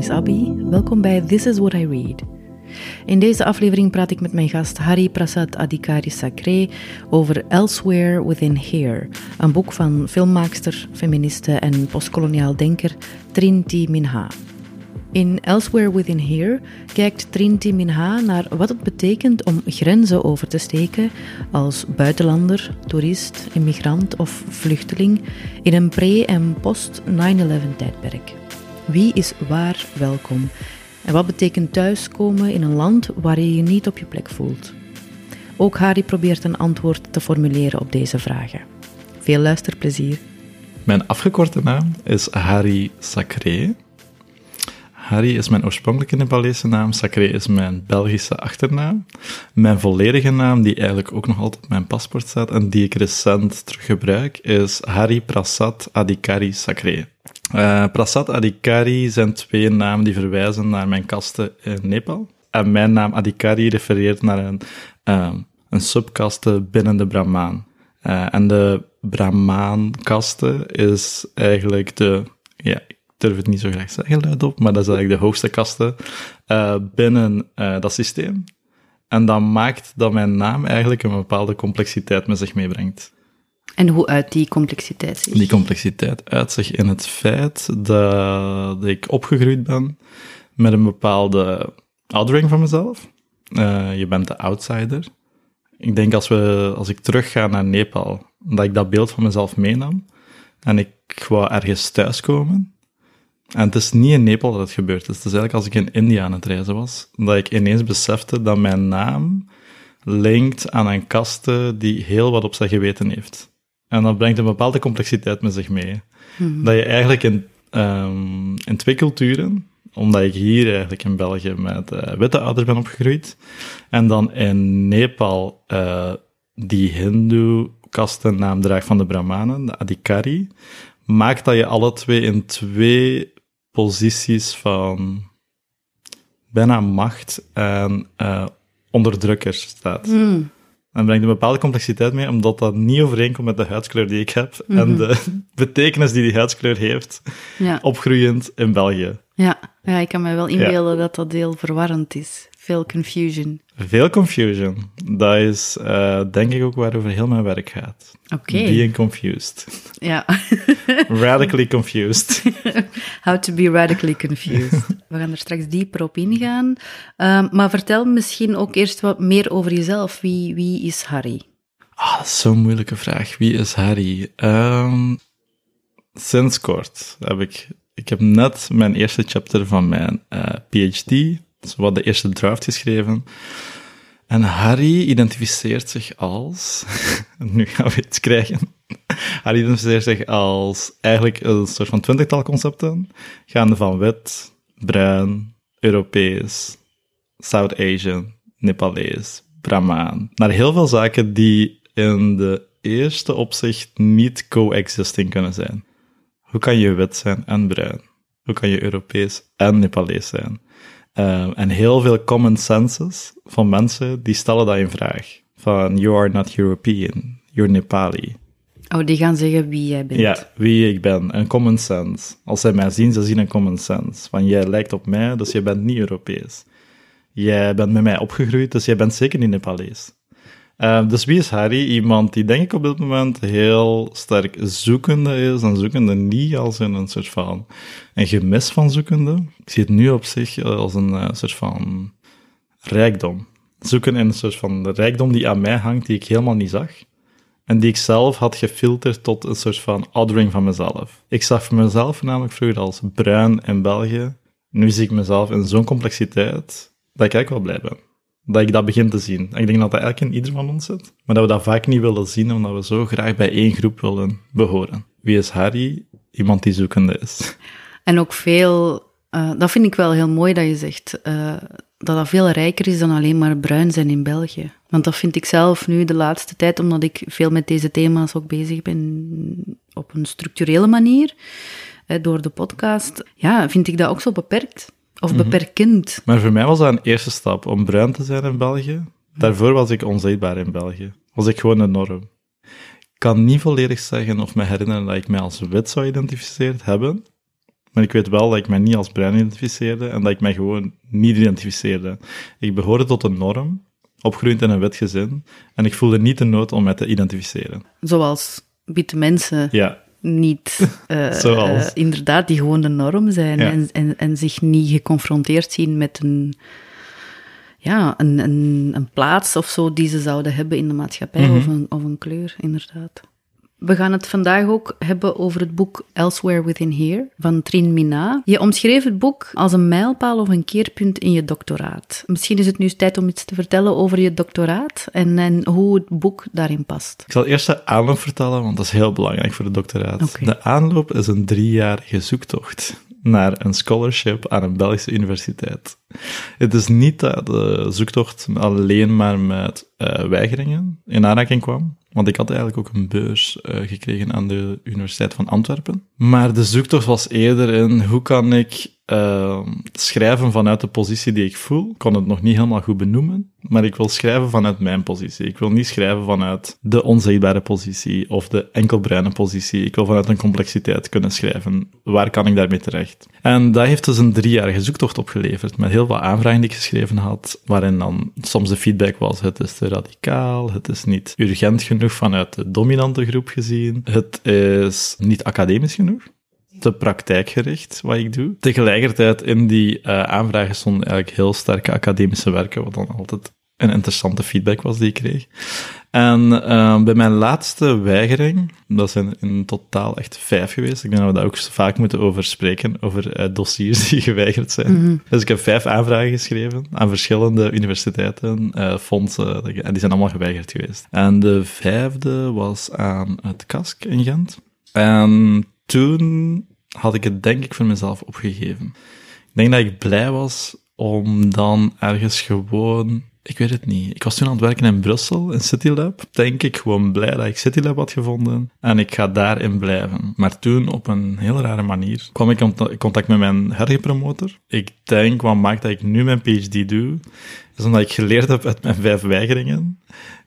Welkom bij This is What I Read. In deze aflevering praat ik met mijn gast Hari Prasad Adhikari Sacre over Elsewhere Within Here, een boek van filmmaakster, feministe en postkoloniaal denker Trinity Minha. In Elsewhere Within Here kijkt Trinity Minha naar wat het betekent om grenzen over te steken als buitenlander, toerist, immigrant of vluchteling in een pre- en post-9-11 tijdperk. Wie is waar welkom? En wat betekent thuiskomen in een land waar je je niet op je plek voelt? Ook Hari probeert een antwoord te formuleren op deze vragen. Veel luisterplezier. Mijn afgekorte naam is Hari Sacré. Hari is mijn oorspronkelijke Nepalese naam, Sacré is mijn Belgische achternaam. Mijn volledige naam, die eigenlijk ook nog altijd op mijn paspoort staat en die ik recent terug gebruik, is Hari Prasad Adhikari Sacré. Uh, Prasad Adhikari zijn twee namen die verwijzen naar mijn kaste in Nepal. En mijn naam Adhikari refereert naar een, uh, een subkaste binnen de Brahmaan. Uh, en de Brahmaan-kaste is eigenlijk de, ja, ik durf het niet zo graag zeggen luidop, maar dat is eigenlijk de hoogste kaste binnen dat systeem. En dat maakt dat mijn naam eigenlijk een bepaalde complexiteit met zich meebrengt. En hoe uit die complexiteit zich? Die complexiteit uit zich in het feit dat, ik opgegroeid ben met een bepaalde oudering van mezelf. Uh, je bent de outsider. Ik denk als, we, als ik terugga naar Nepal, dat ik dat beeld van mezelf meenam. En ik wou ergens thuiskomen. En het is niet in Nepal dat het gebeurd is. Het is eigenlijk als ik in India aan het reizen was, dat ik ineens besefte dat mijn naam linkt aan een kaste die heel wat op zijn geweten heeft. En dat brengt een bepaalde complexiteit met zich mee. Mhm. Dat je eigenlijk in, um, in twee culturen, omdat ik hier eigenlijk in België met uh, witte ouders ben opgegroeid, en dan in Nepal uh, die hindoe-kastennaam draagt van de Brahmanen, de Adhikari, maakt dat je alle twee in twee posities van bijna macht en uh, onderdrukker staat. Mhm. En brengt een bepaalde complexiteit mee, omdat dat niet overeenkomt met de huidskleur die ik heb en mhm. de betekenis die die huidskleur heeft, ja. opgroeiend in België. Ja. ja, ik kan me wel inbeelden dat dat heel verwarrend is. Veel confusion. Veel confusion. Dat is uh, denk ik ook waarover heel mijn werk gaat. Oké. Okay. Being confused. Ja. radically confused. How to be radically confused. We gaan er straks dieper op ingaan. Um, maar vertel misschien ook eerst wat meer over jezelf. Wie, wie is Harry? Ah, dat is zo'n moeilijke vraag. Wie is Harry? Um, sinds kort heb ik... Ik heb net mijn eerste chapter van mijn uh, PhD wat de eerste draft geschreven. En Harry identificeert zich als. nu gaan we iets krijgen. Harry identificeert zich als eigenlijk een soort van twintigtal concepten, gaande van wit, bruin, Europees, South Asian, Nepalees, Brahmaan. Naar heel veel zaken die in de eerste opzicht niet coexisting kunnen zijn. Hoe kan je wit zijn en bruin? Hoe kan je Europees en Nepalees zijn? Uh, en heel veel common senses van mensen, die stellen dat in vraag. Van, you are not European, you're Nepali. Oh, die gaan zeggen wie jij bent. Ja, wie ik ben. Een common sense. Als zij mij zien, ze zien een common sense. Van, jij lijkt op mij, dus je bent niet Europees. Jij bent met mij opgegroeid, dus jij bent zeker niet Nepalees. Uh, dus wie is Harry? Iemand die denk ik op dit moment heel sterk zoekende is. En zoekende niet als een soort van een gemis van zoekende. Ik zie het nu op zich als een uh, soort van rijkdom. Zoeken in een soort van rijkdom die aan mij hangt, die ik helemaal niet zag. En die ik zelf had gefilterd tot een soort van othering van mezelf. Ik zag mezelf namelijk vroeger als bruin in België. Nu zie ik mezelf in zo'n complexiteit dat ik eigenlijk wel blij ben dat ik dat begin te zien. Ik denk dat dat eigenlijk in ieder van ons zit, maar dat we dat vaak niet willen zien, omdat we zo graag bij één groep willen behoren. Wie is Harry? Iemand die zoekende is. En ook veel, uh, dat vind ik wel heel mooi dat je zegt, uh, dat dat veel rijker is dan alleen maar bruin zijn in België. Want dat vind ik zelf nu de laatste tijd, omdat ik veel met deze thema's ook bezig ben op een structurele manier, door de podcast, ja, vind ik dat ook zo beperkt. Of mhm. beperkend. Maar voor mij was dat een eerste stap om bruin te zijn in België. Daarvoor was ik onzichtbaar in België. Was ik gewoon een norm. Ik kan niet volledig zeggen of me herinneren dat ik mij als wit zou identificeerd hebben. Maar ik weet wel dat ik mij niet als bruin identificeerde en dat ik mij gewoon niet identificeerde. Ik behoorde tot een norm, opgegroeid in een wit gezin, en ik voelde niet de nood om mij te identificeren. Zoals witte mensen Ja, niet eh, eh, inderdaad die gewoon de norm zijn Ja. en, en, en zich niet geconfronteerd zien met een, ja, een, een, een plaats of zo die ze zouden hebben in de maatschappij Mhm. of, een, of een kleur, inderdaad. We gaan het vandaag ook hebben over het boek Elsewhere Within Here van Trin Mina. Je omschreef het boek als een mijlpaal of een keerpunt in je doctoraat. Misschien is het nu tijd om iets te vertellen over je doctoraat en, en hoe het boek daarin past. Ik zal eerst de aanloop vertellen, want dat is heel belangrijk voor de doctoraat. De aanloop is een driejarige zoektocht naar een scholarship aan een Belgische universiteit. Het is niet dat de zoektocht alleen maar met eh, weigeringen in aanraking kwam, want ik had eigenlijk ook een beurs eh, gekregen aan de Universiteit van Antwerpen. Maar de zoektocht was eerder in hoe kan ik eh, schrijven vanuit de positie die ik voel. Ik kon het nog niet helemaal goed benoemen, maar ik wil schrijven vanuit mijn positie. Ik wil niet schrijven vanuit de onzichtbare positie of de enkelbruine positie. Ik wil vanuit een complexiteit kunnen schrijven. Waar kan ik daarmee terecht? En dat heeft dus een driejarige zoektocht opgeleverd, met heel wat aanvragen die ik geschreven had, waarin dan soms de feedback was, het is te radicaal, het is niet urgent genoeg vanuit de dominante groep gezien, het is niet academisch genoeg te praktijkgericht wat ik doe. Tegelijkertijd in die eh, aanvragen stonden eigenlijk heel sterke academische werken, wat dan altijd een interessante feedback was die ik kreeg. En eh, bij mijn laatste weigering, dat zijn in totaal echt vijf geweest, ik denk dat we daar ook vaak moeten over spreken, over eh, dossiers die geweigerd zijn. Dus ik heb vijf aanvragen geschreven aan verschillende universiteiten, fondsen, en die zijn allemaal geweigerd geweest. En de vijfde was aan het KASK in Gent. En toen had ik het denk ik voor mezelf opgegeven. Ik denk dat ik blij was om dan ergens gewoon... Ik weet het niet. Ik was toen aan het werken in Brussel, in CityLab. Denk ik gewoon blij dat ik CityLab had gevonden. En ik ga daarin blijven. Maar toen, op een heel rare manier, kwam ik in contact met mijn hergepromotor. Ik denk, wat maakt dat ik nu mijn PhD doe, is omdat ik geleerd heb uit mijn vijf weigeringen,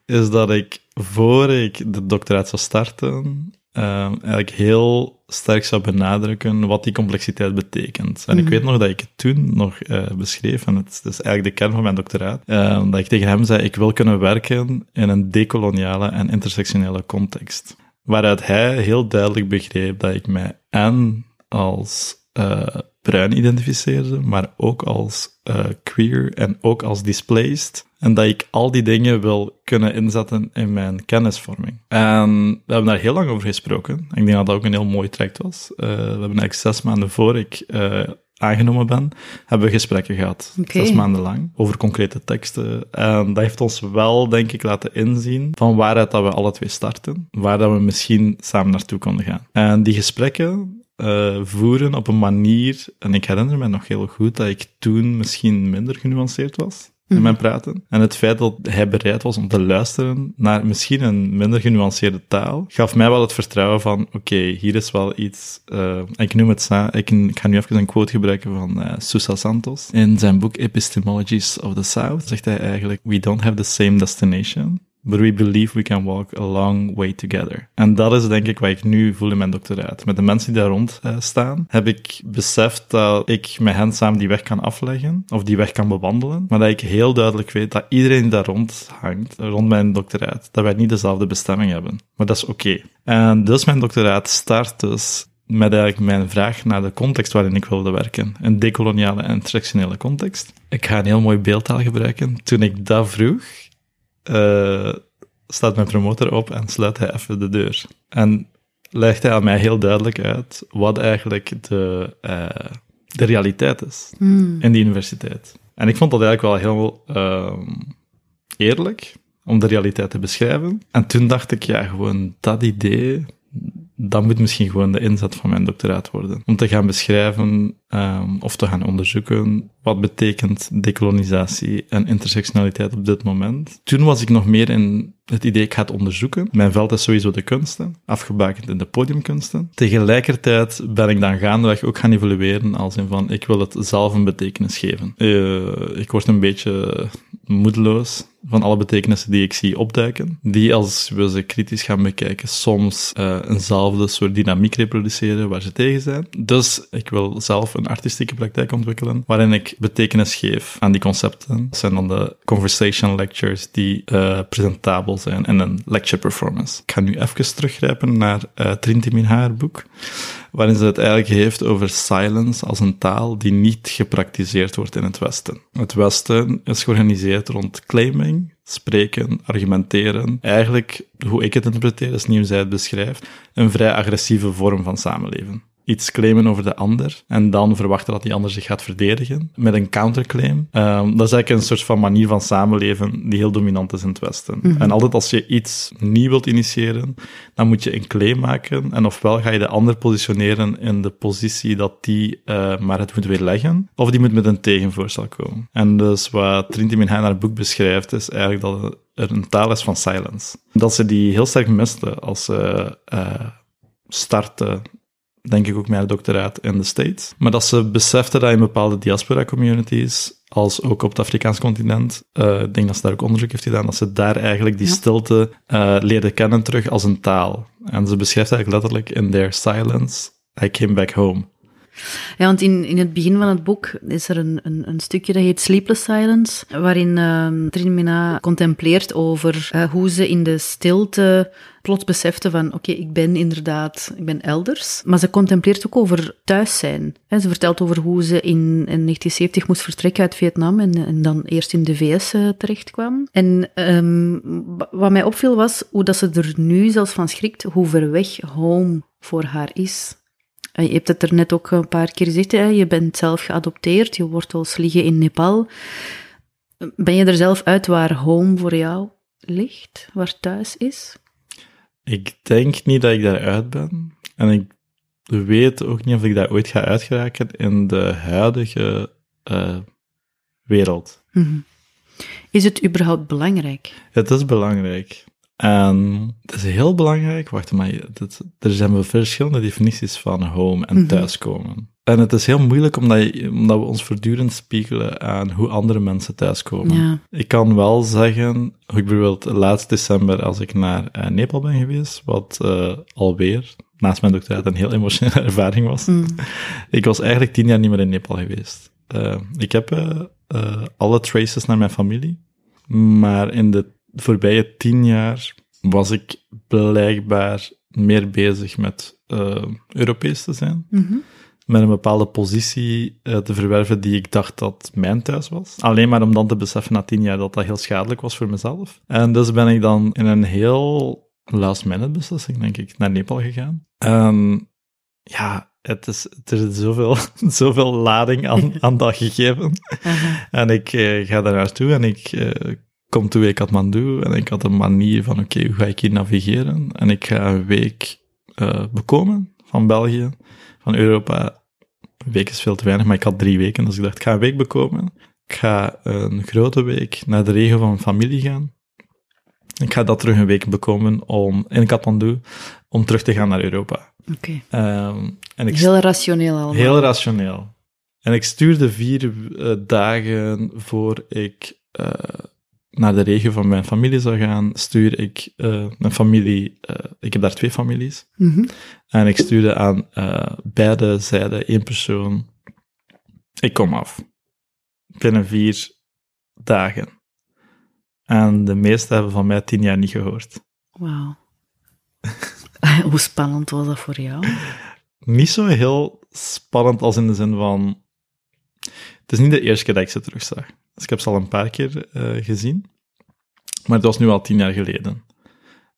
is dat ik, voor ik de doctoraat zou starten, eh, eigenlijk heel sterk zou benadrukken wat die complexiteit betekent. En ik weet nog dat ik het toen nog eh, beschreef, en het is eigenlijk de kern van mijn doctoraat, eh, dat ik tegen hem zei, ik wil kunnen werken in een decoloniale en intersectionele context. Waaruit hij heel duidelijk begreep dat ik mij en als eh, bruin identificeerde, maar ook als eh, queer en ook als displaced. En dat ik al die dingen wil kunnen inzetten in mijn kennisvorming. En we hebben daar heel lang over gesproken. Ik denk dat dat ook een heel mooi traject was. Eh, we hebben eigenlijk zes maanden voor ik eh, aangenomen ben, hebben we gesprekken gehad. Zes maanden lang. Over concrete teksten. En dat heeft ons wel, denk ik, laten inzien van waaruit dat we alle twee starten. Waar dat we misschien samen naartoe konden gaan. En die gesprekken eh, voeren op een manier, en ik herinner me nog heel goed dat ik toen misschien minder genuanceerd was in mijn praten. En het feit dat hij bereid was om te luisteren naar misschien een minder genuanceerde taal, gaf mij wel het vertrouwen van, oké, hier is wel iets, eh, ik noem het, ik, ik ga nu even een quote gebruiken van eh Sousa Santos. In zijn boek Epistemologies of the South zegt hij eigenlijk, we don't have the same destination, But we believe we can walk a long way together. En dat is denk ik wat ik nu voel in mijn doctoraat. Met de mensen die daar rond eh, staan, heb ik beseft dat ik met hen samen die weg kan afleggen, of die weg kan bewandelen, maar dat ik heel duidelijk weet dat iedereen die daar rond hangt, rond mijn doctoraat, dat wij niet dezelfde bestemming hebben. Maar dat is oké. En dus mijn doctoraat start dus met eigenlijk mijn vraag naar de context waarin ik wilde werken. Een decoloniale en intersectionele context. Ik ga een heel mooi beeldtaal gebruiken. Toen ik dat vroeg, eh, staat mijn promotor op en sluit hij even de deur. En legt hij aan mij heel duidelijk uit wat eigenlijk de, eh, de realiteit is in die universiteit. En ik vond dat eigenlijk wel heel ehm, eerlijk om de realiteit te beschrijven. En toen dacht ik, ja, gewoon dat idee, dat moet misschien gewoon de inzet van mijn doctoraat worden. Om te gaan beschrijven ehm, of te gaan onderzoeken wat betekent decolonisatie en intersectionaliteit op dit moment. Toen was ik nog meer in het idee, ik ga het onderzoeken. Mijn veld is sowieso de kunsten, afgebakend in de podiumkunsten. Tegelijkertijd ben ik dan gaandeweg ook gaan evolueren als in van, ik wil het zelf een betekenis geven. Eh, ik word een beetje moedeloos van alle betekenissen die ik zie opduiken, die als we ze kritisch gaan bekijken, soms uh, eenzelfde soort dynamiek reproduceren waar ze tegen zijn. Dus ik wil zelf een artistieke praktijk ontwikkelen, waarin ik betekenis geef aan die concepten. Dat zijn dan de conversation lectures die uh, presentabel zijn en een lecture performance. Ik ga nu even teruggrijpen naar uh, Trinity Minhaar boek waarin ze het eigenlijk heeft over silence als een taal die niet gepraktiseerd wordt in het Westen. Het Westen is georganiseerd rond claiming, spreken, argumenteren. Eigenlijk, hoe ik het interpreteer, is hoe zij het beschrijft, een vrij agressieve vorm van samenleven iets claimen over de ander en dan verwachten dat die ander zich gaat verdedigen met een counterclaim. Um, dat is eigenlijk een soort van manier van samenleven die heel dominant is in het Westen. Mhm. En altijd als je iets nieuw wilt initiëren, dan moet je een claim maken en ofwel ga je de ander positioneren in de positie dat die uh, maar het moet weerleggen, of die moet met een tegenvoorstel komen. En dus wat Trinity Minhai in haar boek beschrijft, is eigenlijk dat er een taal is van silence. Dat ze die heel sterk miste als ze uh, starten denk ik ook haar doctoraat in de States. Maar dat ze besefte dat in bepaalde diaspora-communities, als ook op het Afrikaans continent, uh, ik denk dat ze daar ook onderzoek heeft gedaan, dat ze daar eigenlijk die stilte uh, leerde kennen terug als een taal. En ze beschrijft eigenlijk letterlijk in their silence, I came back home. Ja, want in, in het begin van het boek is er een, een, een stukje dat heet Sleepless Silence, waarin uh, Trinmina contempleert over uh, hoe ze in de stilte plots besefte van, oké, ik ben inderdaad, ik ben elders. Maar ze contempleert ook over thuis zijn. Ze vertelt over hoe ze in, in 1970 moest vertrekken uit Vietnam en, en dan eerst in de VS uh, terecht kwam. En um, wat mij opviel was hoe dat ze er nu zelfs van schrikt, hoe ver weg home voor haar is. Je hebt het er net ook een paar keer gezegd, hè? je bent zelf geadopteerd, je wortels liggen in Nepal. Ben je er zelf uit waar home voor jou ligt, waar thuis is? Ik denk niet dat ik daaruit ben. En ik weet ook niet of ik daar ooit ga uitgeraken in de huidige uh, wereld. Mm -hmm. Is het überhaupt belangrijk? Het is belangrijk. En het is heel belangrijk, wacht maar, dit, er zijn verschillende definities van home en thuiskomen. En het is heel moeilijk omdat, je, omdat we ons voortdurend spiegelen aan hoe andere mensen thuiskomen. Ja. Ik kan wel zeggen, ik bijvoorbeeld laatst december als ik naar uh, Nepal ben geweest, wat uh, alweer naast mijn doctoraat een heel emotionele ervaring was. Mm. ik was eigenlijk tien jaar niet meer in Nepal geweest. Uh, ik heb alle traces naar mijn familie, maar in de voorbije tien jaar was ik blijkbaar meer bezig met uh, Europees te zijn. Mm -hmm. Met een bepaalde positie uh, te verwerven die ik dacht dat mijn thuis was. Alleen maar om dan te beseffen na tien jaar dat dat heel schadelijk was voor mezelf. En dus ben ik dan in een heel last minute beslissing, denk ik, naar Nepal gegaan. En ja, het is, er is zoveel, zoveel lading aan, aan dat gegeven. Uh -huh. En ik uh, ga daar naartoe en ik kom toe in Kathmandu en ik had een manier van, oké, okay, hoe ga ik hier navigeren? En ik ga een week uh, bekomen van België, van Europa. Een week is veel te weinig, maar ik had drie weken, dus ik dacht, ik ga een week bekomen. Ik ga een grote week naar de regio van mijn familie gaan. Ik ga dat terug een week bekomen om, in Kathmandu om terug te gaan naar Europa. Oké. Okay. Um, heel rationeel allemaal. Heel rationeel. En ik stuurde vier uh, dagen voor ik uh, naar de regio van mijn familie zou gaan, stuur ik uh, mijn familie, uh, ik heb daar twee families, mm -hmm. en ik stuurde aan uh, beide zijden één persoon, ik kom af. Binnen vier dagen. En de meesten hebben van mij tien jaar niet gehoord. Wauw. Hoe spannend was dat voor jou? Niet zo heel spannend als in de zin van... Het is niet de eerste keer dat ik ze terugzag. Dus ik heb ze al een paar keer uh, gezien. Maar het was nu al tien jaar geleden.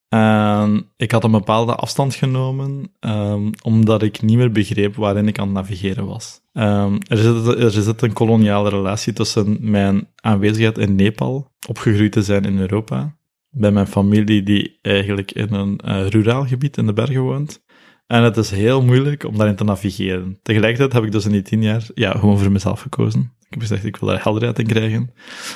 En ik had een bepaalde afstand genomen, um, omdat ik niet meer begreep waarin ik aan het navigeren was. Um, er, zit, er een koloniale relatie tussen mijn aanwezigheid in Nepal, opgegroeid te zijn in Europa, bij mijn familie die eigenlijk in een uh, ruraal gebied in de bergen woont. En het is heel moeilijk om daarin te navigeren. Tegelijkertijd heb ik dus in die tien jaar ja, gewoon voor mezelf gekozen. Ik heb gezegd, ik wil daar helderheid in krijgen.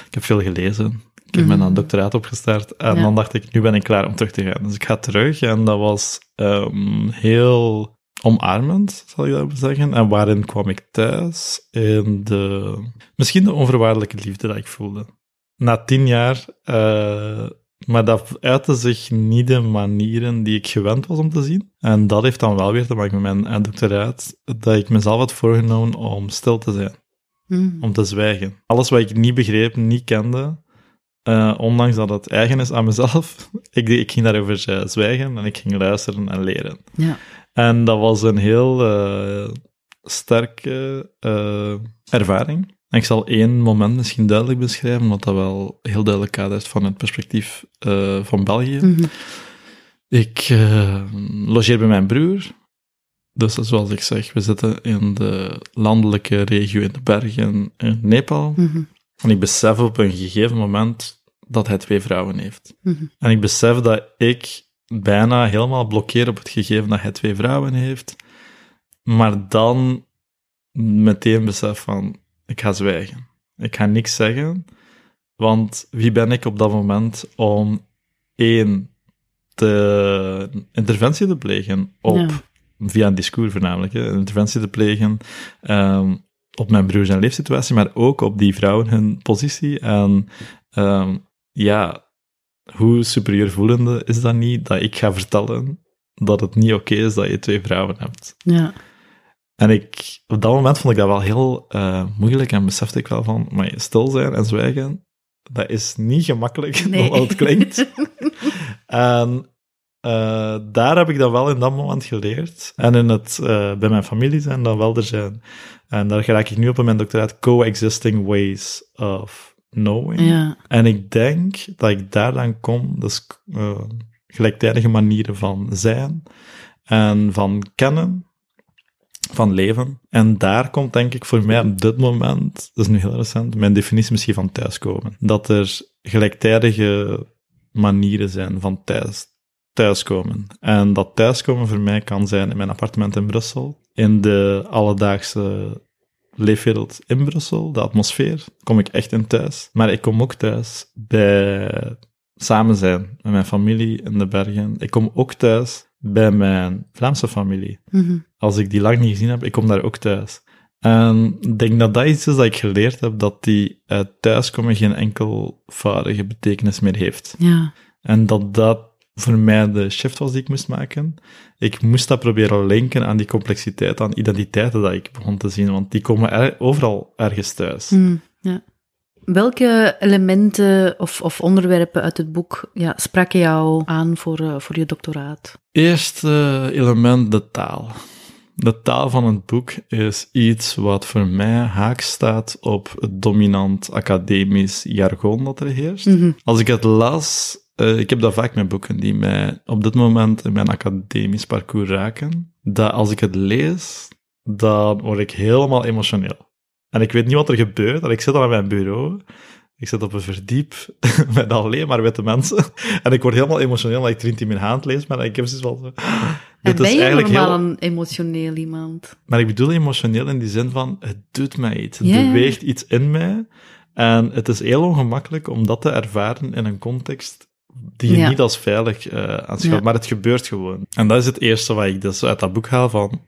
Ik heb veel gelezen. Ik heb mijn mm. doctoraat opgestart en ja. dan dacht ik, nu ben ik klaar om terug te gaan. Dus ik ga terug en dat was um, heel omarmend, zal ik dat zeggen. En waarin kwam ik thuis? In de, misschien de onvoorwaardelijke liefde dat ik voelde. na tien jaar, uh, maar dat uitte zich niet de manieren die ik gewend was om te zien. En dat heeft dan wel weer te maken met mijn doctoraat, dat ik mezelf had voorgenomen om stil te zijn. Mm. Om te zwijgen. Alles wat ik niet begreep, niet kende, uh, ondanks dat het eigen is aan mezelf, ik, ik ging daarover uh, zwijgen en ik ging luisteren en leren. Ja. En dat was een heel uh, sterke ervaring. En ik zal één moment misschien duidelijk beschrijven, wat dat wel heel duidelijk kadert van het perspectief van België. Mhm. Ik logeer bij mijn broer. Dus zoals ik zeg, we zitten in de landelijke regio in de bergen in Nepal. Mhm. En ik besef op een gegeven moment dat hij twee vrouwen heeft. Mhm. En ik besef dat ik bijna helemaal blokkeer op het gegeven dat hij twee vrouwen heeft. Maar dan meteen besef van, ik ga zwijgen. Ik ga niks zeggen, want wie ben ik op dat moment om één, de interventie te plegen op, Ja. Via een discours voornamelijk, hè, een interventie te plegen ehm, op mijn broer zijn leefsituatie, maar ook op die vrouwen hun positie. En ehm, ja, hoe superieur voelende is dat niet dat ik ga vertellen dat het niet oké is dat je twee vrouwen hebt. Ja. En ik, op dat moment vond ik dat wel heel eh, moeilijk en besefte ik wel van, maar stil zijn en zwijgen, dat is niet gemakkelijk, Nee. het klinkt. en eh, daar heb ik dat wel in dat moment geleerd. En in het, eh, bij mijn familie zijn dat wel er zijn. En daar raak ik nu op in mijn doctoraat, coexisting ways of knowing. Ja. En ik denk dat ik daar dan kom, dus eh, gelijktijdige manieren van zijn en van kennen, van leven. En daar komt denk ik voor mij op dit moment, dat is nu heel recent, mijn definitie misschien van thuiskomen. Dat er gelijktijdige manieren zijn van thuis, thuiskomen. En dat thuiskomen voor mij kan zijn in mijn appartement in Brussel, in de alledaagse leefwereld in Brussel, de atmosfeer, kom ik echt in thuis. Maar ik kom ook thuis bij samen zijn met mijn familie in de bergen. Ik kom ook thuis bij mijn Vlaamse familie. Mhm. Als ik die lang niet gezien heb, ik kom daar ook thuis. En ik denk dat dat iets is dat ik geleerd heb, dat die uh, thuiskomen geen enkelvoudige betekenis meer heeft. Ja. En dat dat voor mij de shift was die ik moest maken. Ik moest dat proberen linken aan die complexiteit, aan identiteiten dat ik begon te zien, want die komen er, overal ergens thuis. Mm, ja. Welke elementen of, of onderwerpen uit het boek ja, spraken jou aan voor, uh, voor je doctoraat? Eerste element, de taal. De taal van het boek is iets wat voor mij haak staat op het dominant academisch jargon dat er heerst. Mm -hmm. Als ik het las, uh, ik heb dat vaak met boeken die mij op dit moment in mijn academisch parcours raken, dat als ik het lees, dan word ik helemaal emotioneel. En ik weet niet wat er gebeurt, en ik zit al aan mijn bureau, ik zit op een verdiep met alleen maar witte mensen, en ik word helemaal emotioneel dat ik Trinity mijn hand lees, maar ik heb zoiets wel zo... En ben je normaal heel... een emotioneel iemand? Maar ik bedoel emotioneel in die zin van, het doet mij iets, het Ja. beweegt iets in mij, en het is heel ongemakkelijk om dat te ervaren in een context die je Ja. niet als veilig eh aanschouwt, Ja. maar het gebeurt gewoon. En dat is het eerste wat ik dus uit dat boek haal van,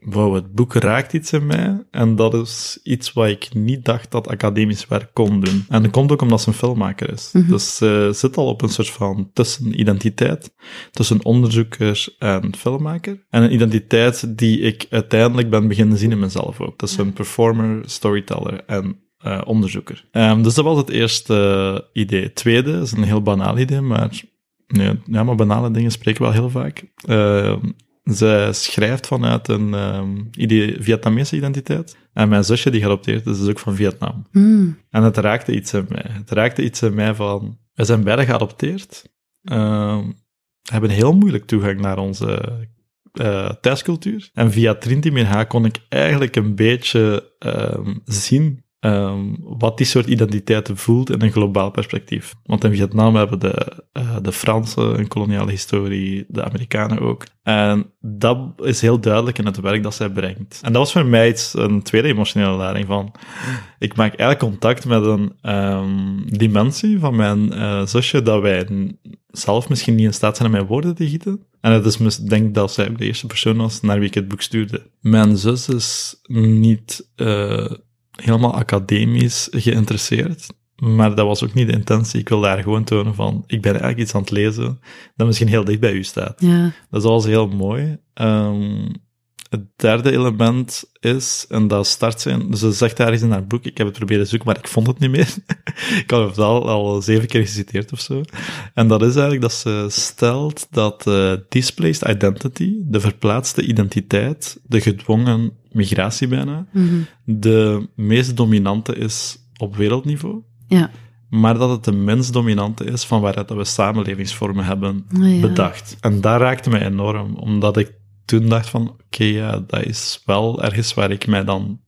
wow, het boek raakt iets in mij, en dat is iets wat ik niet dacht dat academisch werk kon doen. En dat komt ook omdat ze een filmmaker is. Mhm. Dus ze zit al op een soort van tussenidentiteit, tussen onderzoeker en filmmaker. En een identiteit die ik uiteindelijk ben beginnen zien in mezelf ook. Tussen Ja. performer, storyteller en eh, onderzoeker. Ehm, dus dat was het eerste idee. Het tweede is een heel banaal idee, maar, nee, ja, maar banale dingen spreken wel heel vaak. Ehm, zij schrijft vanuit een ehm, idee, Vietnamese identiteit. En mijn zusje die geadopteerd is, is ook van Vietnam. Mm, En het raakte iets in mij. Het raakte iets in mij van... We zijn beide geadopteerd. ehm, hebben heel moeilijk toegang naar onze eh, thuiscultuur. En via Trinity haar kon ik eigenlijk een beetje ehm, zien ehm, wat die soort identiteiten voelt in een globaal perspectief. Want in Vietnam hebben de, eh, de Fransen een koloniale historie, de Amerikanen ook. En dat is heel duidelijk in het werk dat zij brengt. En dat was voor mij iets, een tweede emotionele lading van... Ik maak eigenlijk contact met een ehm, dimensie van mijn eh, zusje dat wij zelf misschien niet in staat zijn om mijn woorden te gieten. En het is, denk dat zij de eerste persoon was naar wie ik het boek stuurde. Mijn zus is niet eh, helemaal academisch geïnteresseerd, Maar dat was ook niet de intentie. Ik wil daar gewoon tonen van, ik ben eigenlijk iets aan het lezen dat misschien heel dicht bij u staat. Ja. Dat is alles heel mooi. Ehm, het derde element is, en dat start zijn, dus ze zegt daar eens in haar boek, ik heb het proberen zoeken, maar ik vond het niet meer. ik had het al, al zeven keer geciteerd of zo. En dat is eigenlijk dat ze stelt dat uh, displaced identity, de verplaatste identiteit, de gedwongen migratie bijna, Mhm. de meest dominante is op wereldniveau, Ja. maar dat het de minst dominante is van waaruit dat we samenlevingsvormen hebben Ah, ja. bedacht. En dat raakte mij enorm, omdat ik toen dacht van, oké, ja, dat is wel ergens waar ik mij dan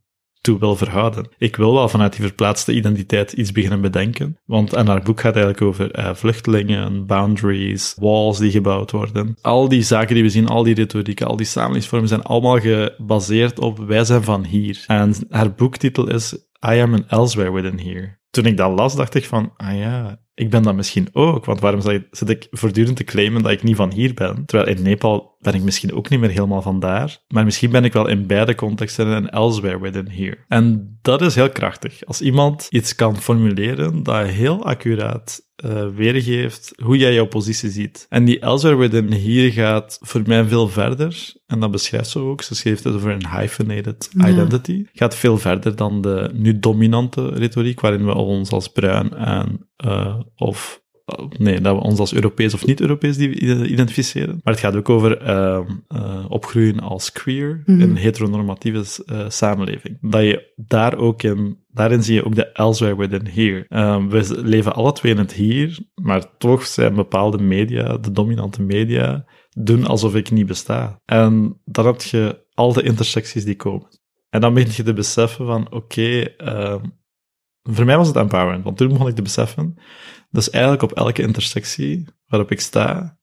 toe wil verhouden. Ik wil wel vanuit die verplaatste identiteit iets beginnen bedenken, want en haar boek gaat eigenlijk over eh, vluchtelingen, boundaries, walls die gebouwd worden. Al die zaken die we zien, al die retorieken, al die samenlevingsvormen zijn allemaal gebaseerd op wij zijn van hier. En haar boektitel is I am an elsewhere within here. Toen ik dat las, dacht ik van, ah ja, ik ben dat misschien ook, want waarom zit ik voortdurend te claimen dat ik niet van hier ben? Terwijl in Nepal ben ik misschien ook niet meer helemaal van daar, maar misschien ben ik wel in beide contexten een elsewhere within here. En dat is heel krachtig. Als iemand iets kan formuleren dat heel accuraat eh, weergeeft hoe jij jouw positie ziet. En die elsewhere within here gaat voor mij veel verder, en dat beschrijft ze ook, ze schreef het over een hyphenated Ja. identity, gaat veel verder dan de nu dominante retoriek, waarin we ons als bruin en eh, of nee, dat we ons als Europees of niet-Europees die- identificeren. Maar het gaat ook over ehm, eh, opgroeien als queer in een heteronormatieve eh, samenleving. Dat je daar ook in, daarin zie je ook de elsewhere within here. Ehm, we leven alle twee in het hier, maar toch zijn bepaalde media, de dominante media, doen alsof ik niet besta. En dan heb je al de intersecties die komen. En dan begin je te beseffen van, oké, ehm, voor mij was het empowerment, want toen begon ik te beseffen, dus eigenlijk op elke intersectie waarop ik sta,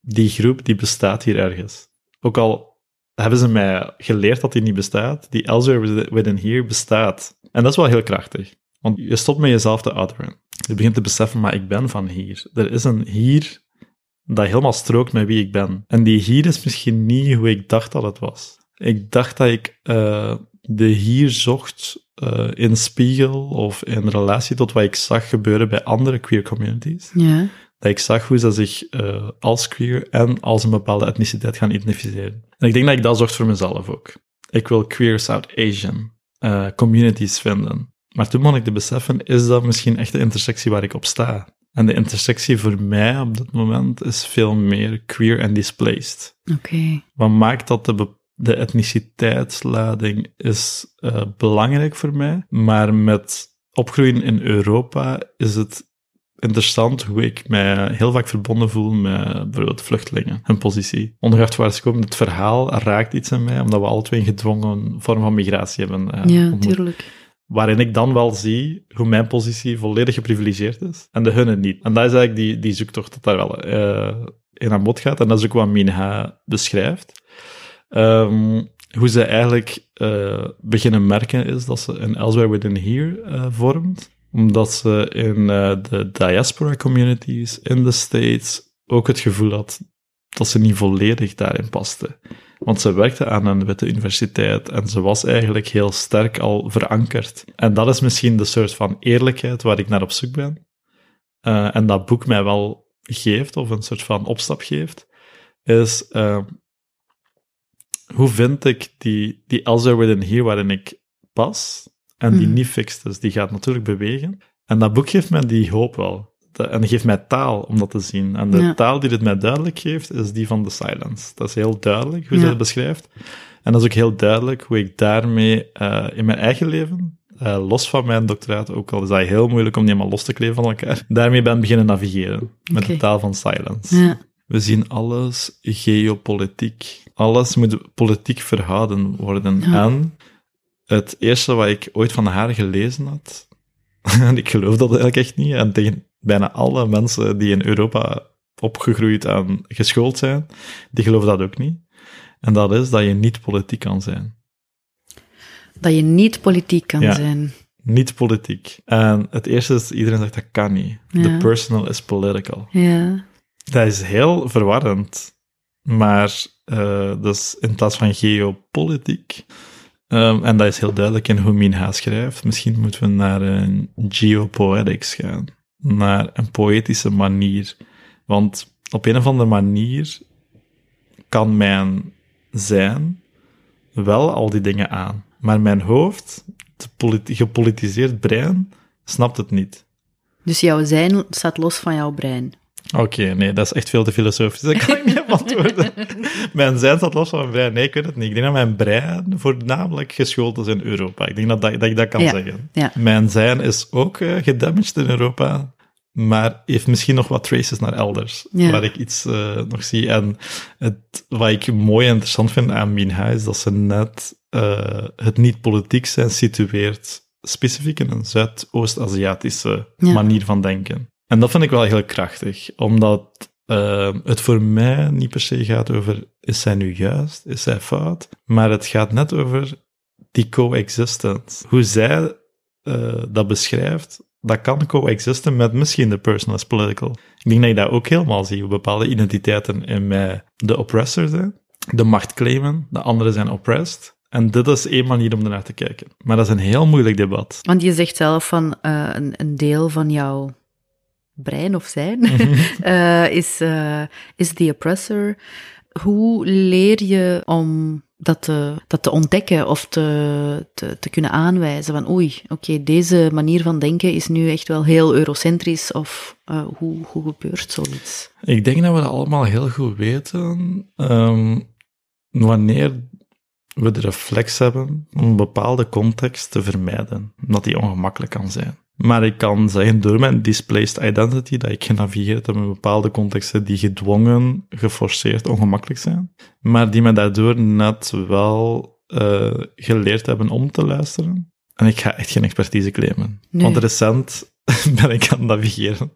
die groep die bestaat hier ergens. Ook al hebben ze mij geleerd dat die niet bestaat, die elsewhere within here bestaat. En dat is wel heel krachtig. Want je stopt met jezelf te otheren. Je begint te beseffen, maar ik ben van hier. Er is een hier dat helemaal strookt met wie ik ben. En die hier is misschien niet hoe ik dacht dat het was. Ik dacht dat ik eh, de hier zocht eh, in spiegel of in relatie tot wat ik zag gebeuren bij andere queer communities. Ja. Dat ik zag hoe ze zich eh, als queer en als een bepaalde etniciteit gaan identificeren. En ik denk dat ik dat zocht voor mezelf ook. Ik wil queer South Asian eh, communities vinden. Maar toen begon ik te beseffen, is dat misschien echt de intersectie waar ik op sta? En de intersectie voor mij op dit moment is veel meer queer en displaced. Oké. Wat maakt dat de, de etniciteitslading is eh, belangrijk voor mij, maar met opgroeien in Europa is het interessant hoe ik mij heel vaak verbonden voel met bijvoorbeeld vluchtelingen, hun positie. Ongeacht waar ze komen, het verhaal raakt iets in mij, omdat we alle twee een gedwongen vorm van migratie hebben eh, Ja, ontmoet. tuurlijk. Waarin ik dan wel zie hoe mijn positie volledig geprivilegeerd is en de hunne niet. En dat is eigenlijk die, die zoektocht dat daar wel eh, in aan bod gaat. En dat is ook wat Minha beschrijft. Ehm, hoe ze eigenlijk eh, beginnen merken is dat ze een Elsewhere Within Here eh, vormt. Omdat ze in eh, de diaspora communities in de States ook het gevoel had dat ze niet volledig daarin paste. Want ze werkte aan een witte universiteit en ze was eigenlijk heel sterk al verankerd. En dat is misschien de soort van eerlijkheid waar ik naar op zoek ben. En dat boek mij wel geeft, of een soort van opstap geeft, is hoe vind ik die, die elsewhere within here waarin ik pas en die Mhm. niet fixed is, die gaat natuurlijk bewegen. En dat boek geeft mij die hoop wel. De- En geeft mij taal om dat te zien. En de Ja. taal die het mij duidelijk geeft, is die van de silence. Dat is heel duidelijk hoe ze het beschrijft. En dat is ook heel duidelijk hoe ik daarmee eh, in mijn eigen leven, eh, los van mijn doctoraat, ook al is dat heel moeilijk om die helemaal los te kleven van elkaar, daarmee ben beginnen navigeren. Met de taal van silence. Ja. We zien alles geopolitiek. Alles moet politiek verhouden worden. Ja. En het eerste wat ik ooit van haar gelezen had, en ik geloof dat eigenlijk echt niet, en tegen bijna alle mensen die in Europa opgegroeid en geschoold zijn, die geloven dat ook niet. En dat is dat je niet politiek kan zijn. Dat je niet politiek kan Ja. zijn. Niet politiek. En het eerste is, iedereen zegt dat kan niet. Ja. The personal is political. Ja. Dat is heel verwarrend. Maar, eh, dus in plaats van geopolitiek, Ehm, en dat is heel duidelijk in hoe Minha schrijft. Misschien moeten we naar een geopoetics gaan. Naar een poëtische manier. Want op een of andere manier kan mijn zijn wel al die dingen aan. Maar mijn hoofd, het gepolitiseerd brein, snapt het niet. Dus jouw zijn staat los van jouw brein? Oké, nee, dat is echt veel te filosofisch. Dat kan ik niet antwoorden. mijn zijn staat los van mijn brein. Nee, ik weet het niet. Ik denk dat mijn brein voornamelijk geschoold is in Europa. Ik denk dat, dat, dat ik dat kan zeggen. Ja. Mijn zijn is ook uh, gedamaged in Europa, maar heeft misschien nog wat traces naar elders, Ja. waar ik iets uh, nog zie. En het, wat ik mooi en interessant vind aan Minha is dat ze net uh, het niet politiek zijn situeert, specifiek in een Zuidoost-Aziatische manier van denken. En dat vind ik wel heel krachtig, omdat uh, het voor mij niet per se gaat over is zij nu juist, is zij fout, maar het gaat net over die coexistence. Hoe zij uh, dat beschrijft, dat kan coexisten met misschien de person political. Ik denk dat je dat ook helemaal ziet, hoe bepaalde identiteiten in mij de oppressor zijn, de macht claimen, de anderen zijn oppressed. En dit is één manier om ernaar te kijken. Maar dat is een heel moeilijk debat. Want je zegt zelf van uh, een, een deel van jouw brein of zijn uh, is, uh, is the oppressor. Hoe leer je om dat te, dat te ontdekken of te, te, te kunnen aanwijzen van oei, oké, okay, deze manier van denken is nu echt wel heel eurocentrisch of uh, hoe, hoe gebeurt zoiets? Ik denk dat we dat allemaal heel goed weten. Um, wanneer we de reflex hebben om een bepaalde context te vermijden, omdat die ongemakkelijk kan zijn. Maar ik kan zeggen, door mijn displaced identity, dat ik genavigeerd heb in bepaalde contexten die gedwongen, geforceerd, ongemakkelijk zijn, maar die me daardoor net wel uh, geleerd hebben om te luisteren. En ik ga echt geen expertise claimen. Nee. Want recent ben ik aan het navigeren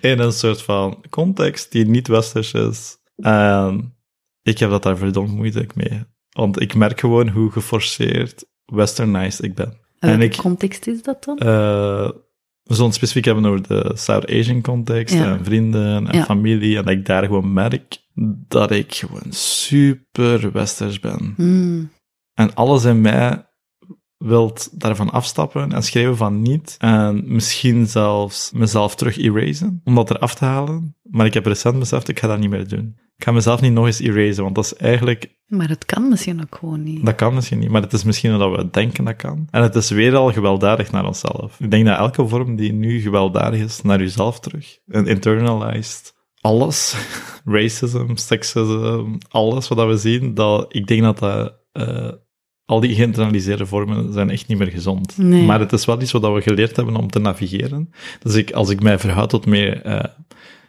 in een soort van context die niet westers is. En ik heb dat daar verdomd moeilijk mee. Want ik merk gewoon hoe geforceerd westernized ik ben. En welke ik, context is dat dan? Uh, we zullen het specifiek hebben over de South Asian context Ja. en vrienden en Ja. familie. En dat ik daar gewoon merk dat ik gewoon super westers ben. Hmm. En alles in mij wilt daarvan afstappen en schrijven van niet. En misschien zelfs mezelf terug erasen om dat eraf te halen. Maar ik heb recent beseft, ik ga dat niet meer doen. Ik ga mezelf niet nog eens erasen, want dat is eigenlijk Maar het kan misschien ook gewoon niet. dat kan misschien niet, maar het is misschien dat we denken dat kan. En het is weer al gewelddadig naar onszelf. Ik denk dat elke vorm die nu gewelddadig is naar jezelf terug, en internalized, alles, racism, sexism, alles wat we zien, dat, ik denk dat dat, uh, al die geïnternaliseerde vormen zijn echt niet meer gezond. Nee. Maar het is wel iets wat we geleerd hebben om te navigeren. Dus ik, als ik mij verhoud tot meer uh,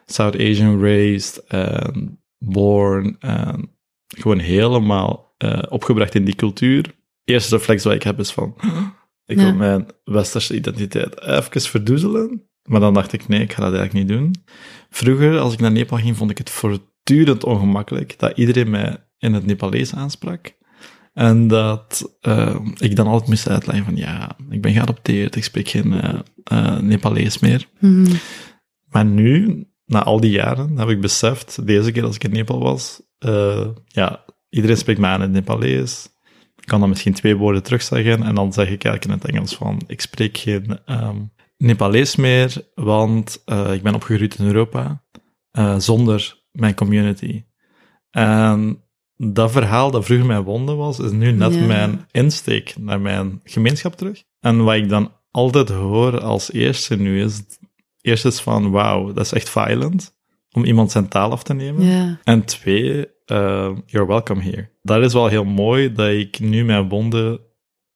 South Asian raised, en born, en gewoon helemaal uh, opgebracht in die cultuur. Eerste reflex wat ik heb is van, ik wil mijn westerse identiteit even verdoezelen. Maar dan dacht ik, nee, ik ga dat eigenlijk niet doen. Vroeger, als ik naar Nepal ging, vond ik het voortdurend ongemakkelijk dat iedereen mij in het Nepalees aansprak. En dat uh, ik dan altijd moest uitleggen van, ja, ik ben geadopteerd, ik spreek geen uh, uh, Nepalees meer. Hmm. Maar nu, na al die jaren, heb ik beseft, deze keer als ik in Nepal was, uh, ja, iedereen spreekt mij aan in het Nepalees. Ik kan dan misschien twee woorden terugzeggen en dan zeg ik eigenlijk in het Engels van, ik spreek geen um, Nepalees meer, want ik ben opgegroeid in Europa zonder mijn community. En dat verhaal dat vroeger mijn wonde was, is nu net Ja. mijn insteek naar mijn gemeenschap terug. En wat ik dan altijd hoor als eerste nu is, eerst is van, wauw, dat is echt violent, om iemand zijn taal af te nemen. Ja. En twee, uh, you're welcome here. Dat is wel heel mooi dat ik nu mijn wonden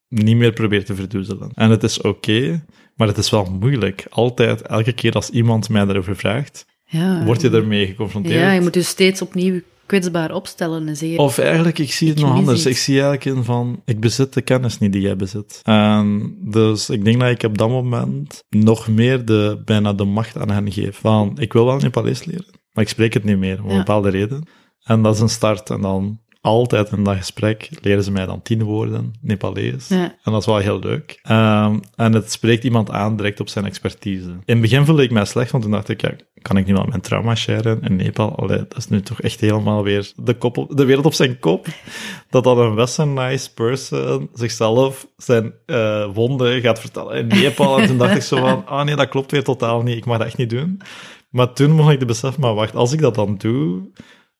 niet meer probeer te verdoezelen. En het is oké, maar het is wel moeilijk. Altijd, elke keer als iemand mij daarover vraagt, Ja. word je ermee geconfronteerd. Ja, je moet je steeds opnieuw kwetsbaar opstellen en zeggen... Of eigenlijk, ik zie het Ik nog anders. iets. Ik zie eigenlijk in van, ik bezit de kennis niet die jij bezit. En dus ik denk dat ik op dat moment nog meer de, bijna de macht aan hen geef. Van, ik wil wel Nepalees leren, maar ik spreek het niet meer, om een bepaalde reden. En dat is een start. En dan altijd in dat gesprek leren ze mij dan tien woorden Nepalees. Ja. En dat is wel heel leuk. Ehm, en het spreekt iemand aan direct op zijn expertise. In het begin voelde ik mij slecht, want toen dacht ik, ja, kan ik nu wel mijn trauma sharen in Nepal? Allee, dat is nu toch echt helemaal weer de, kop op- de wereld op zijn kop. Dat dan een westernized person zichzelf zijn eh, wonden gaat vertellen in Nepal. En toen dacht ik zo van, ah nee, dat klopt weer totaal niet. Ik mag dat echt niet doen. Maar toen mocht ik de besef, maar wacht, als ik dat dan doe,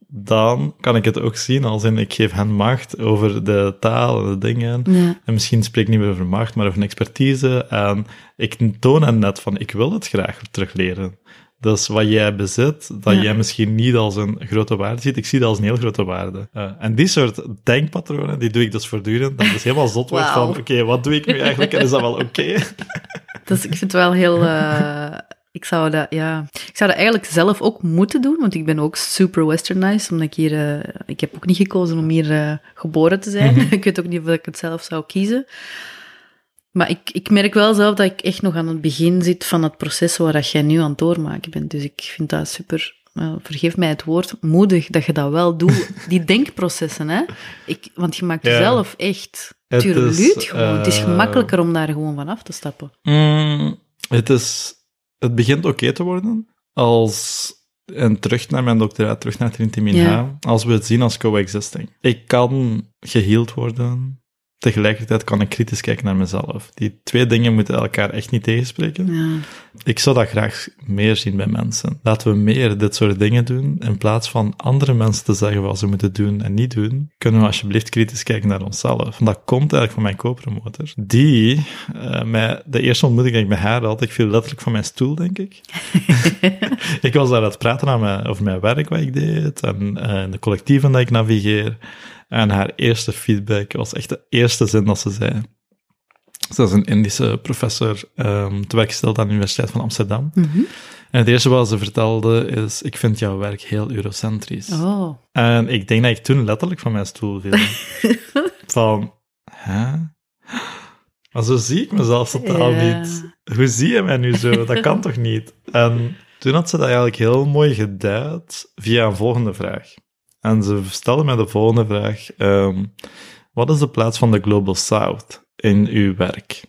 dan kan ik het ook zien als in, ik geef hen macht over de taal en de dingen. Ja. En misschien spreek ik niet meer over macht, maar over een expertise. En ik toon hen net van, ik wil het graag terug Dus wat jij bezit, dat Ja. jij misschien niet als een grote waarde ziet, ik zie dat als een heel grote waarde. Eh, en die soort denkpatronen, die doe ik dus voortdurend. Dat ik dus helemaal zot wordt van, oké, wat doe ik nu eigenlijk en is dat wel oké? Dus ik vind het wel heel. eh, ik, zou dat, ja, ik zou dat eigenlijk zelf ook moeten doen, want ik ben ook super westernized. Omdat ik hier. eh, ik heb ook niet gekozen om hier eh, geboren te zijn. ik weet ook niet of ik het zelf zou kiezen. Maar ik, ik merk wel zelf dat ik echt nog aan het begin zit van het proces waar dat jij nu aan het doormaken bent. Dus ik vind dat super. vergeef mij het woord, moedig dat je dat wel doet. Die denkprocessen, hè? Ik, want je maakt Ja. jezelf echt Het tureluut is, gewoon. Het is eh, gemakkelijker om daar gewoon van af te stappen. Mm, het, is, het begint oké te worden als, en terug naar mijn doctoraat, terug naar Trinity Minha, Ja. als we het zien als coexisting. Ik kan geheeld worden, tegelijkertijd kan ik kritisch kijken naar mezelf. Die twee dingen moeten elkaar echt niet tegenspreken. Ja. Ik zou dat graag meer zien bij mensen. Laten we meer dit soort dingen doen. In plaats van andere mensen te zeggen wat ze moeten doen en niet doen, kunnen we alsjeblieft kritisch kijken naar onszelf. Dat komt eigenlijk van mijn co-promotor. Die, mij, de eerste ontmoeting die ik met haar had, ik viel letterlijk van mijn stoel, denk ik. ik was daar aan het praten aan mijn, over mijn werk wat ik deed en eh, de collectieven dat ik navigeer. En haar eerste feedback was echt de eerste zin dat ze zei. Ze is een Indische professor, um, te werk gesteld aan de Universiteit van Amsterdam. Mhm. En het eerste wat ze vertelde is, ik vind jouw werk heel eurocentrisch. Oh. En ik denk dat ik toen letterlijk van mijn stoel viel. van, hè? Maar zo zie ik mezelf totaal niet. Hoe zie je mij nu zo? Dat kan toch niet? En toen had ze dat eigenlijk heel mooi geduid via een volgende vraag. En ze stelde mij de volgende vraag. ehm, wat is de plaats van de Global South in uw werk?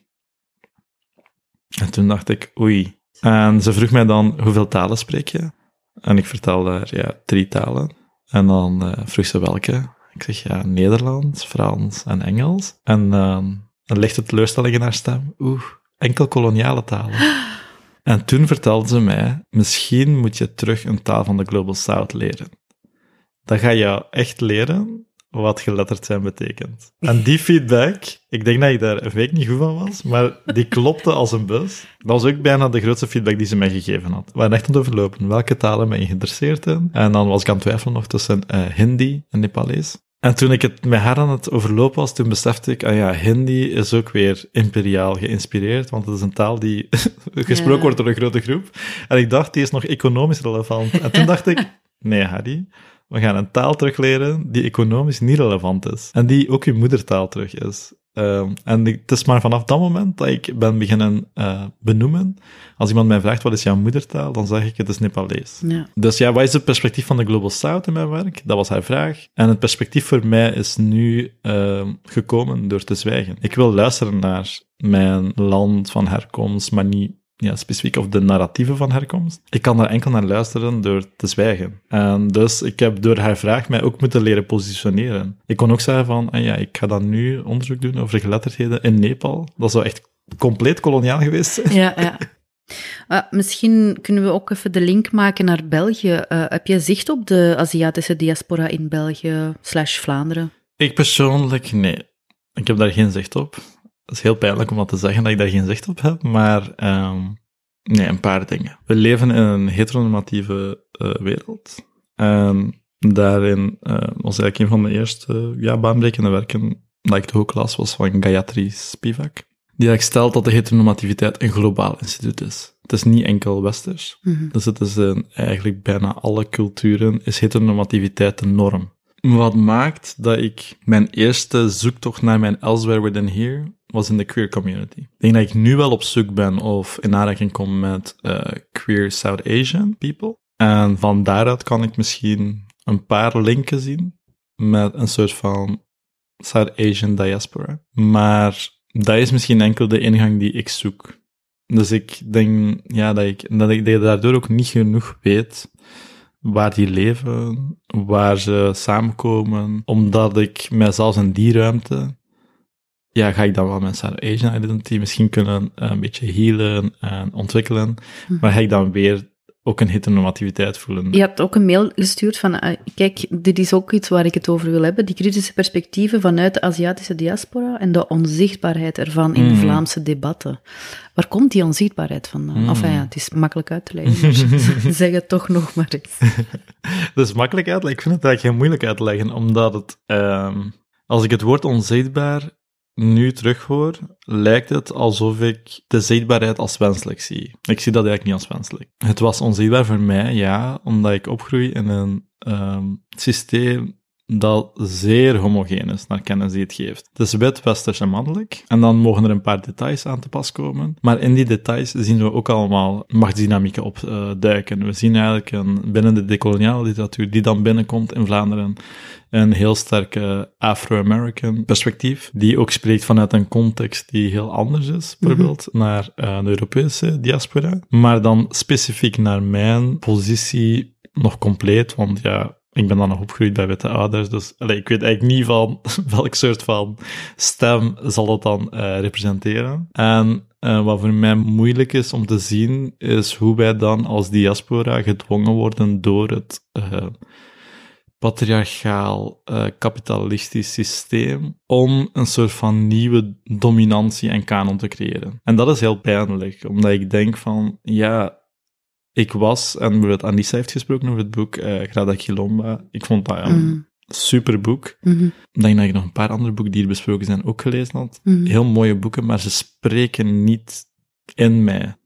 En toen dacht ik, oei. En ze vroeg mij dan, hoeveel talen spreek je? En ik vertelde haar, ja, drie talen. En dan eh, vroeg ze welke. Ik zeg, ja, Nederlands, Frans en Engels. En ehm, dan ligt het teleurstelling in haar stem. Oeh, enkel koloniale talen. En toen vertelde ze mij, misschien moet je terug een taal van de Global South leren. Dan ga je echt leren wat geletterd zijn betekent. En die feedback, ik denk dat ik daar een week niet goed van was, maar die klopte als een bus. Dat was ook bijna de grootste feedback die ze mij gegeven had. We waren echt aan het overlopen. Welke talen je geïnteresseerd in? En dan was ik aan het twijfelen nog tussen eh, Hindi en Nepalees. En toen ik het met haar aan het overlopen was, toen besefte ik, ah ja, Hindi is ook weer imperiaal geïnspireerd, want het is een taal die gesproken Ja. wordt door een grote groep. En ik dacht, die is nog economisch relevant. En toen dacht ik, nee Harry, we gaan een taal terugleren die economisch niet relevant is. En die ook je moedertaal terug is. Ehm, en ik- het is maar vanaf dat moment dat ik ben beginnen eh, benoemen. Als iemand mij vraagt, wat is jouw moedertaal? Dan zeg ik, het is Nepalees. Ja. Dus ja, wat is het perspectief van de Global South in mijn werk? Dat was haar vraag. En het perspectief voor mij is nu ehm, gekomen door te zwijgen. Ik wil luisteren naar mijn land van herkomst, maar niet ja, specifiek of de narratieven van herkomst. Ik kan daar enkel naar luisteren door te zwijgen. En dus ik heb door haar vraag mij ook moeten leren positioneren. Ik kon ook zeggen van, ah ja, ik ga dan nu onderzoek doen over geletterdheden in Nepal. Dat zou echt compleet koloniaal geweest zijn. Ja, ja. Ah, misschien kunnen we ook even de link maken naar België. Eh, heb je zicht op de Aziatische diaspora in België slash Vlaanderen? Ik persoonlijk, nee. Ik heb daar geen zicht op. Het is heel pijnlijk om dat te zeggen dat ik daar geen zicht op heb, maar ehm, nee, een paar dingen. We leven in een heteronormatieve eh, wereld. En daarin eh, was eigenlijk een van de eerste ja, baanbrekende werken dat ik de las, was van Gayatri Spivak. Die eigenlijk stelt dat de heteronormativiteit een globaal instituut is. Het is niet enkel westers. Mhm. Dus het is in eigenlijk bijna alle culturen is heteronormativiteit de norm. Wat maakt dat ik mijn eerste zoektocht naar mijn elsewhere within here was in de queer community. Ik denk dat ik nu wel op zoek ben of in aanraking kom met eh, queer South Asian people. En van daaruit kan ik misschien een paar linken zien. met een soort van South-Asian diaspora. Maar dat is misschien enkel de ingang die ik zoek. Dus ik denk ja, dat, ik, dat ik daardoor ook niet genoeg weet waar die leven, waar ze samenkomen, omdat ik mijzelf in die ruimte, ja, ga ik dan wel mijn Asian identity misschien kunnen een beetje healen en ontwikkelen, hm. maar ga ik dan weer ook een heteronormativiteit voelen. Je hebt ook een mail gestuurd van, uh, kijk, dit is ook iets waar ik het over wil hebben, die kritische perspectieven vanuit de Aziatische diaspora en de onzichtbaarheid ervan in de mhm. Vlaamse debatten. Waar komt die onzichtbaarheid vandaan? Mm. Enfin ja, het is makkelijk uit te leggen, zeg het toch nog maar eens. Het is makkelijk uit Ik vind het eigenlijk heel moeilijk uit te leggen, omdat het, uh, als ik het woord onzichtbaar nu terughoor, lijkt het alsof ik de zichtbaarheid als wenselijk zie. Ik zie dat eigenlijk niet als wenselijk. Het was onzichtbaar voor mij, ja, omdat ik opgroei in een um, systeem dat zeer homogeen is naar kennis die het geeft. Het is wit, westers en mannelijk. En dan mogen er een paar details aan te pas komen. Maar in die details zien we ook allemaal machtsdynamieken opduiken. we zien eigenlijk een, binnen de decoloniale literatuur die dan binnenkomt in Vlaanderen een heel sterke Afro-American perspectief, die ook spreekt vanuit een context die heel anders is, bijvoorbeeld mhm. naar uh, de Europese diaspora, maar dan specifiek naar mijn positie nog compleet, want ja, ik ben dan nog opgegroeid bij witte ouders, dus allez, ik weet eigenlijk niet van welk soort van stem zal het dan uh, representeren. En uh, wat voor mij moeilijk is om te zien, is hoe wij dan als diaspora gedwongen worden door het uh, patriarchaal, uh, kapitalistisch systeem om een soort van nieuwe dominantie en kanon te creëren. En dat is heel pijnlijk, omdat ik denk van, ja, ik was, en bijvoorbeeld Anissa heeft gesproken over het boek uh, Grada Quilomba. Ik vond dat een mm. super boek. Mm Ik denk dat ik nog een paar andere boeken die hier besproken zijn ook gelezen had. Mhm. Heel mooie boeken, maar ze spreken niet in mij.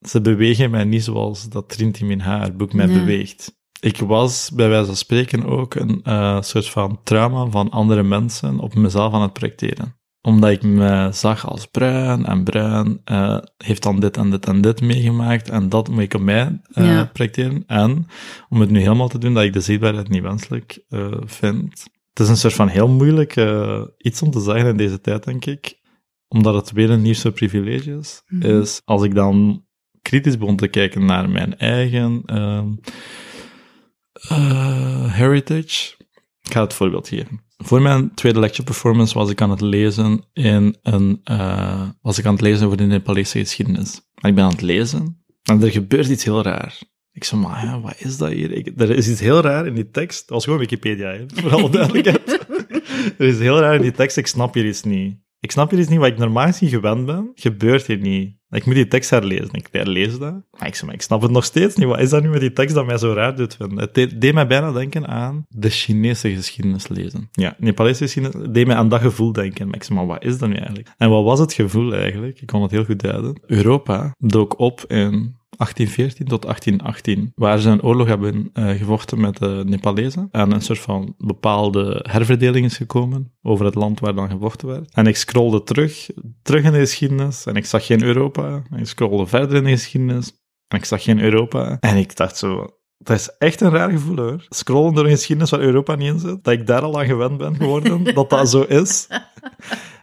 Ze bewegen mij niet zoals dat Trinity Min haar boek mij beweegt ik was bij wijze van spreken ook een uh, soort van trauma van andere mensen op mezelf aan het projecteren. Omdat ik me zag als bruin en bruin uh, heeft dan dit en dit en dit meegemaakt en dat moet ik op mij uh, projecteren. En om het nu helemaal te doen dat ik de zichtbaarheid niet wenselijk vind. Het is een soort van heel moeilijk iets om te zeggen in deze tijd, denk ik. Omdat het weer een nieuwste privilege is. Mm Is als ik dan kritisch begon te kijken naar mijn eigen uh, heritage. Ik ga het voorbeeld geven. Voor mijn tweede lecture performance was ik aan het lezen in een, uh, was ik aan het lezen over de Nepalese geschiedenis. ik ben aan het lezen en er gebeurt iets heel raar. Ik zei, maar ja, wat is dat hier? Er is iets heel raar in die tekst. Dat was gewoon Wikipedia, hè, voor alle duidelijkheid. er is heel raar in die tekst, ik snap hier iets niet. Ik snap hier iets niet, wat ik normaal gezien gewend ben, gebeurt hier niet. Ik moet die tekst herlezen. Ik herlees dat. Maar ik, maar ik snap het nog steeds niet. Wat is dat nu met die tekst dat mij zo raar doet vinden? Het deed, mij bijna denken aan de Chinese geschiedenis lezen. Ja, Nepalese geschiedenis deed mij aan dat gevoel denken. Maar ik zei, maar wat is dat nu eigenlijk? En wat was het gevoel eigenlijk? Ik kon het heel goed duiden. Europa dook op in 1814 tot 1818, waar ze een oorlog hebben uh, gevochten met de Nepalezen. En een soort van bepaalde herverdeling is gekomen over het land waar dan gevochten werd. En ik scrollde terug, terug in de geschiedenis en ik zag geen Europa. En ik scrollde verder in de geschiedenis en ik zag geen Europa. En ik dacht zo, dat is echt een raar gevoel hoor. Scrollen door een geschiedenis waar Europa niet in zit. Dat ik daar al aan gewend ben geworden, dat dat zo is.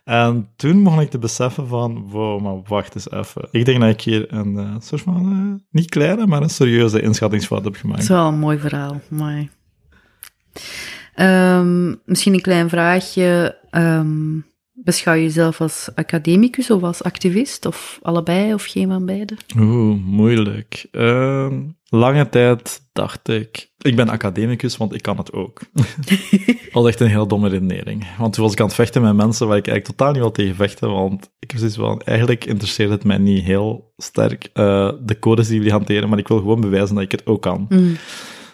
En toen mocht ik te beseffen van, wow, maar wacht eens even. Ik denk dat ik hier een uh, soort van, uh, niet kleine, maar een serieuze inschattingsfout heb gemaakt. Dat is wel een mooi verhaal, mooi. Um, misschien een klein vraagje. Um, beschouw je jezelf als academicus of als activist? Of allebei of geen van beide? Oeh, moeilijk. Uh, lange tijd dacht ik, ik ben academicus, want ik kan het ook. dat was echt een heel domme redenering. Want toen was ik aan het vechten met mensen waar ik eigenlijk totaal niet wil tegen vechten, want ik van, eigenlijk interesseert het mij niet heel sterk uh, de codes die jullie hanteren, maar ik wil gewoon bewijzen dat ik het ook kan. Mm.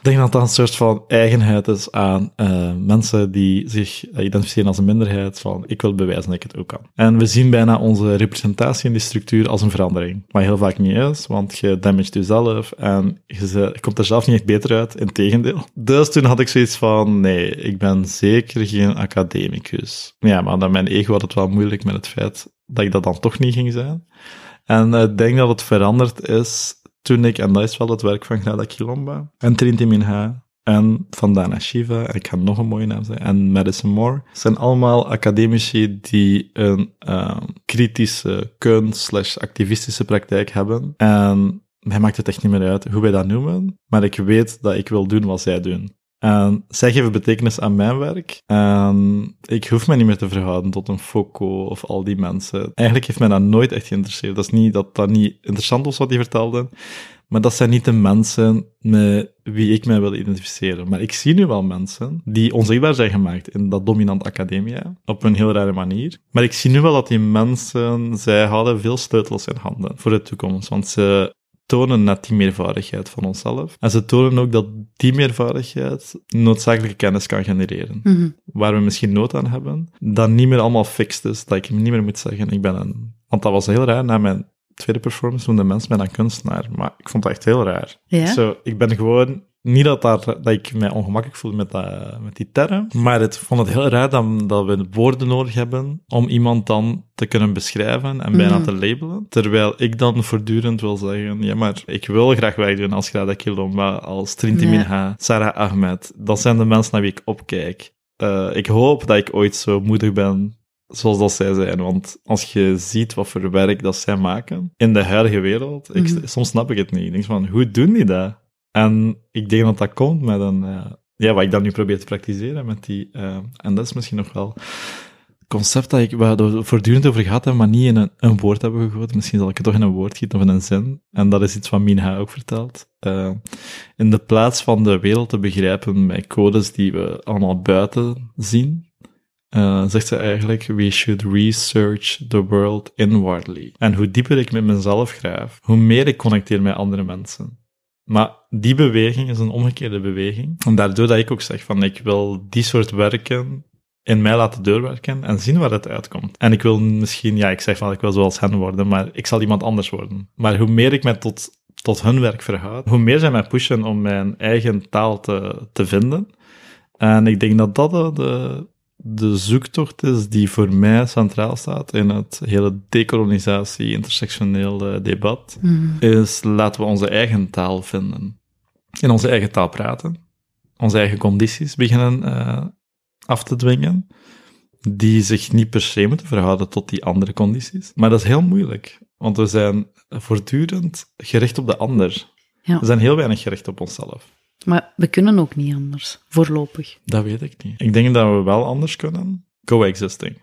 Denk dat dat een soort van eigenheid is aan uh, mensen die zich identificeren als een minderheid, van ik wil bewijzen dat ik het ook kan. En we zien bijna onze representatie in die structuur als een verandering, wat heel vaak niet is, want je damagt jezelf en je, komt er zelf niet echt beter uit, in tegendeel. Dus toen had ik zoiets van, nee, ik ben zeker geen academicus. Ja, maar dan mijn ego had het wel moeilijk met het feit dat ik dat dan toch niet ging zijn. En ik denk dat het veranderd is toen ik, en dat is wel het werk van Grada Kilomba en Trinity Minha, en Vandana Shiva, en ik ga nog een mooie naam zeggen, en Madison Moore, zijn allemaal academici die een uh, kritische kunst slash activistische praktijk hebben. En mij maakt het echt niet meer uit hoe wij dat noemen, maar ik weet dat ik wil doen wat zij doen. En zij geven betekenis aan mijn werk. En ik hoef me niet meer te verhouden tot een Foucault of al die mensen. Eigenlijk heeft mij dat nooit echt geïnteresseerd. Dat is niet dat dat niet interessant was wat die vertelden. Maar dat zijn niet de mensen met wie ik mij wil identificeren. Maar ik zie nu wel mensen die onzichtbaar zijn gemaakt in dat dominant academia. Op een heel rare manier. Maar ik zie nu wel dat die mensen, zij houden veel sleutels in handen voor de toekomst. Want ze tonen net die meervaardigheid van onszelf. En ze tonen ook dat die meervaardigheid noodzakelijke kennis kan genereren. Mhm. Waar we misschien nood aan hebben, dat niet meer allemaal fixed is. Dat ik niet meer moet zeggen, ik ben een... Want dat was heel raar, na mijn tweede performance noemde mensen mij dan kunstenaar. Maar ik vond dat echt heel raar. Ja? Zo, ik ben gewoon... Niet dat, daar, dat ik mij ongemakkelijk voel met, dat, met die term, maar ik vond het heel raar dat, dat we woorden nodig hebben om iemand dan te kunnen beschrijven en bijna Mhm. te labelen. Terwijl ik dan voortdurend wil zeggen, ja, maar ik wil graag werk doen als Grada Kilomba, als Ja. Minha, Sarah Ahmed. Dat zijn de mensen naar wie ik opkijk. Eh, ik hoop dat ik ooit zo moedig ben zoals dat zij zijn. Want als je ziet wat voor werk dat zij maken in de huidige wereld, ik, Mhm. soms snap ik het niet. Ik denk van, hoe doen die dat? En ik denk dat dat komt met een, eh, ja, wat ik dan nu probeer te praktiseren met die, eh, en dat is misschien nog wel het concept dat ik, waar we voortdurend over gehad hebben, maar niet in een, een woord hebben gegoten. Misschien zal ik het toch in een woord gieten of in een zin. En dat is iets wat Minha ook vertelt. Eh, in de plaats van de wereld te begrijpen met codes die we allemaal buiten zien, eh, zegt ze eigenlijk, we should research the world inwardly. En hoe dieper ik met mezelf graaf, hoe meer ik connecteer met andere mensen. Maar die beweging is een omgekeerde beweging. En daardoor dat ik ook zeg van, ik wil die soort werken in mij laten doorwerken en zien waar het uitkomt. En ik wil misschien, ja, ik zeg van, ik wil zoals hen worden, maar ik zal iemand anders worden. Maar hoe meer ik mij tot, tot hun werk verhoud, hoe meer zij mij pushen om mijn eigen taal te, te vinden. En ik denk dat dat de, de zoektocht is die voor mij centraal staat in het hele decolonisatie, intersectioneel eh, debat, Mhm. is laten we onze eigen taal vinden. In onze eigen taal praten. Onze eigen condities beginnen eh, af te dwingen, die zich niet per se moeten verhouden tot die andere condities. Maar dat is heel moeilijk, want we zijn voortdurend gericht op de ander. Ja. We zijn heel weinig gericht op onszelf. Maar we kunnen ook niet anders, voorlopig. Dat weet ik niet. Ik denk dat we wel anders kunnen. Coexisting.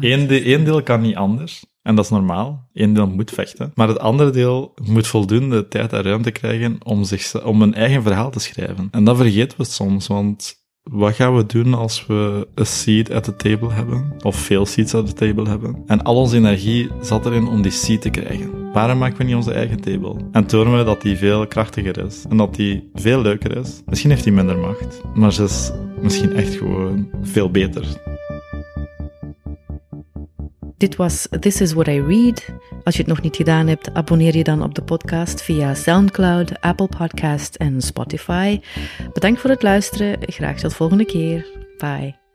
Eén, de, één deel kan niet anders. En dat is normaal. Eén deel moet vechten. Maar het andere deel moet voldoende tijd en ruimte krijgen om, zich, om een eigen verhaal te schrijven. En dat vergeten we soms, want wat gaan we doen als we een seat at the table hebben? Of veel seats at the table hebben? En al onze energie zat erin om die seat te krijgen. Waarom maken we niet onze eigen table? En tonen we dat die veel krachtiger is. En dat die veel leuker is. Misschien heeft die minder macht. Maar ze is misschien echt gewoon veel beter. Dit was This is What I Read. Als je het nog niet gedaan hebt, abonneer je dan op de podcast via SoundCloud, Apple Podcast en Spotify. Bedankt voor het luisteren. Graag tot volgende keer. Bye.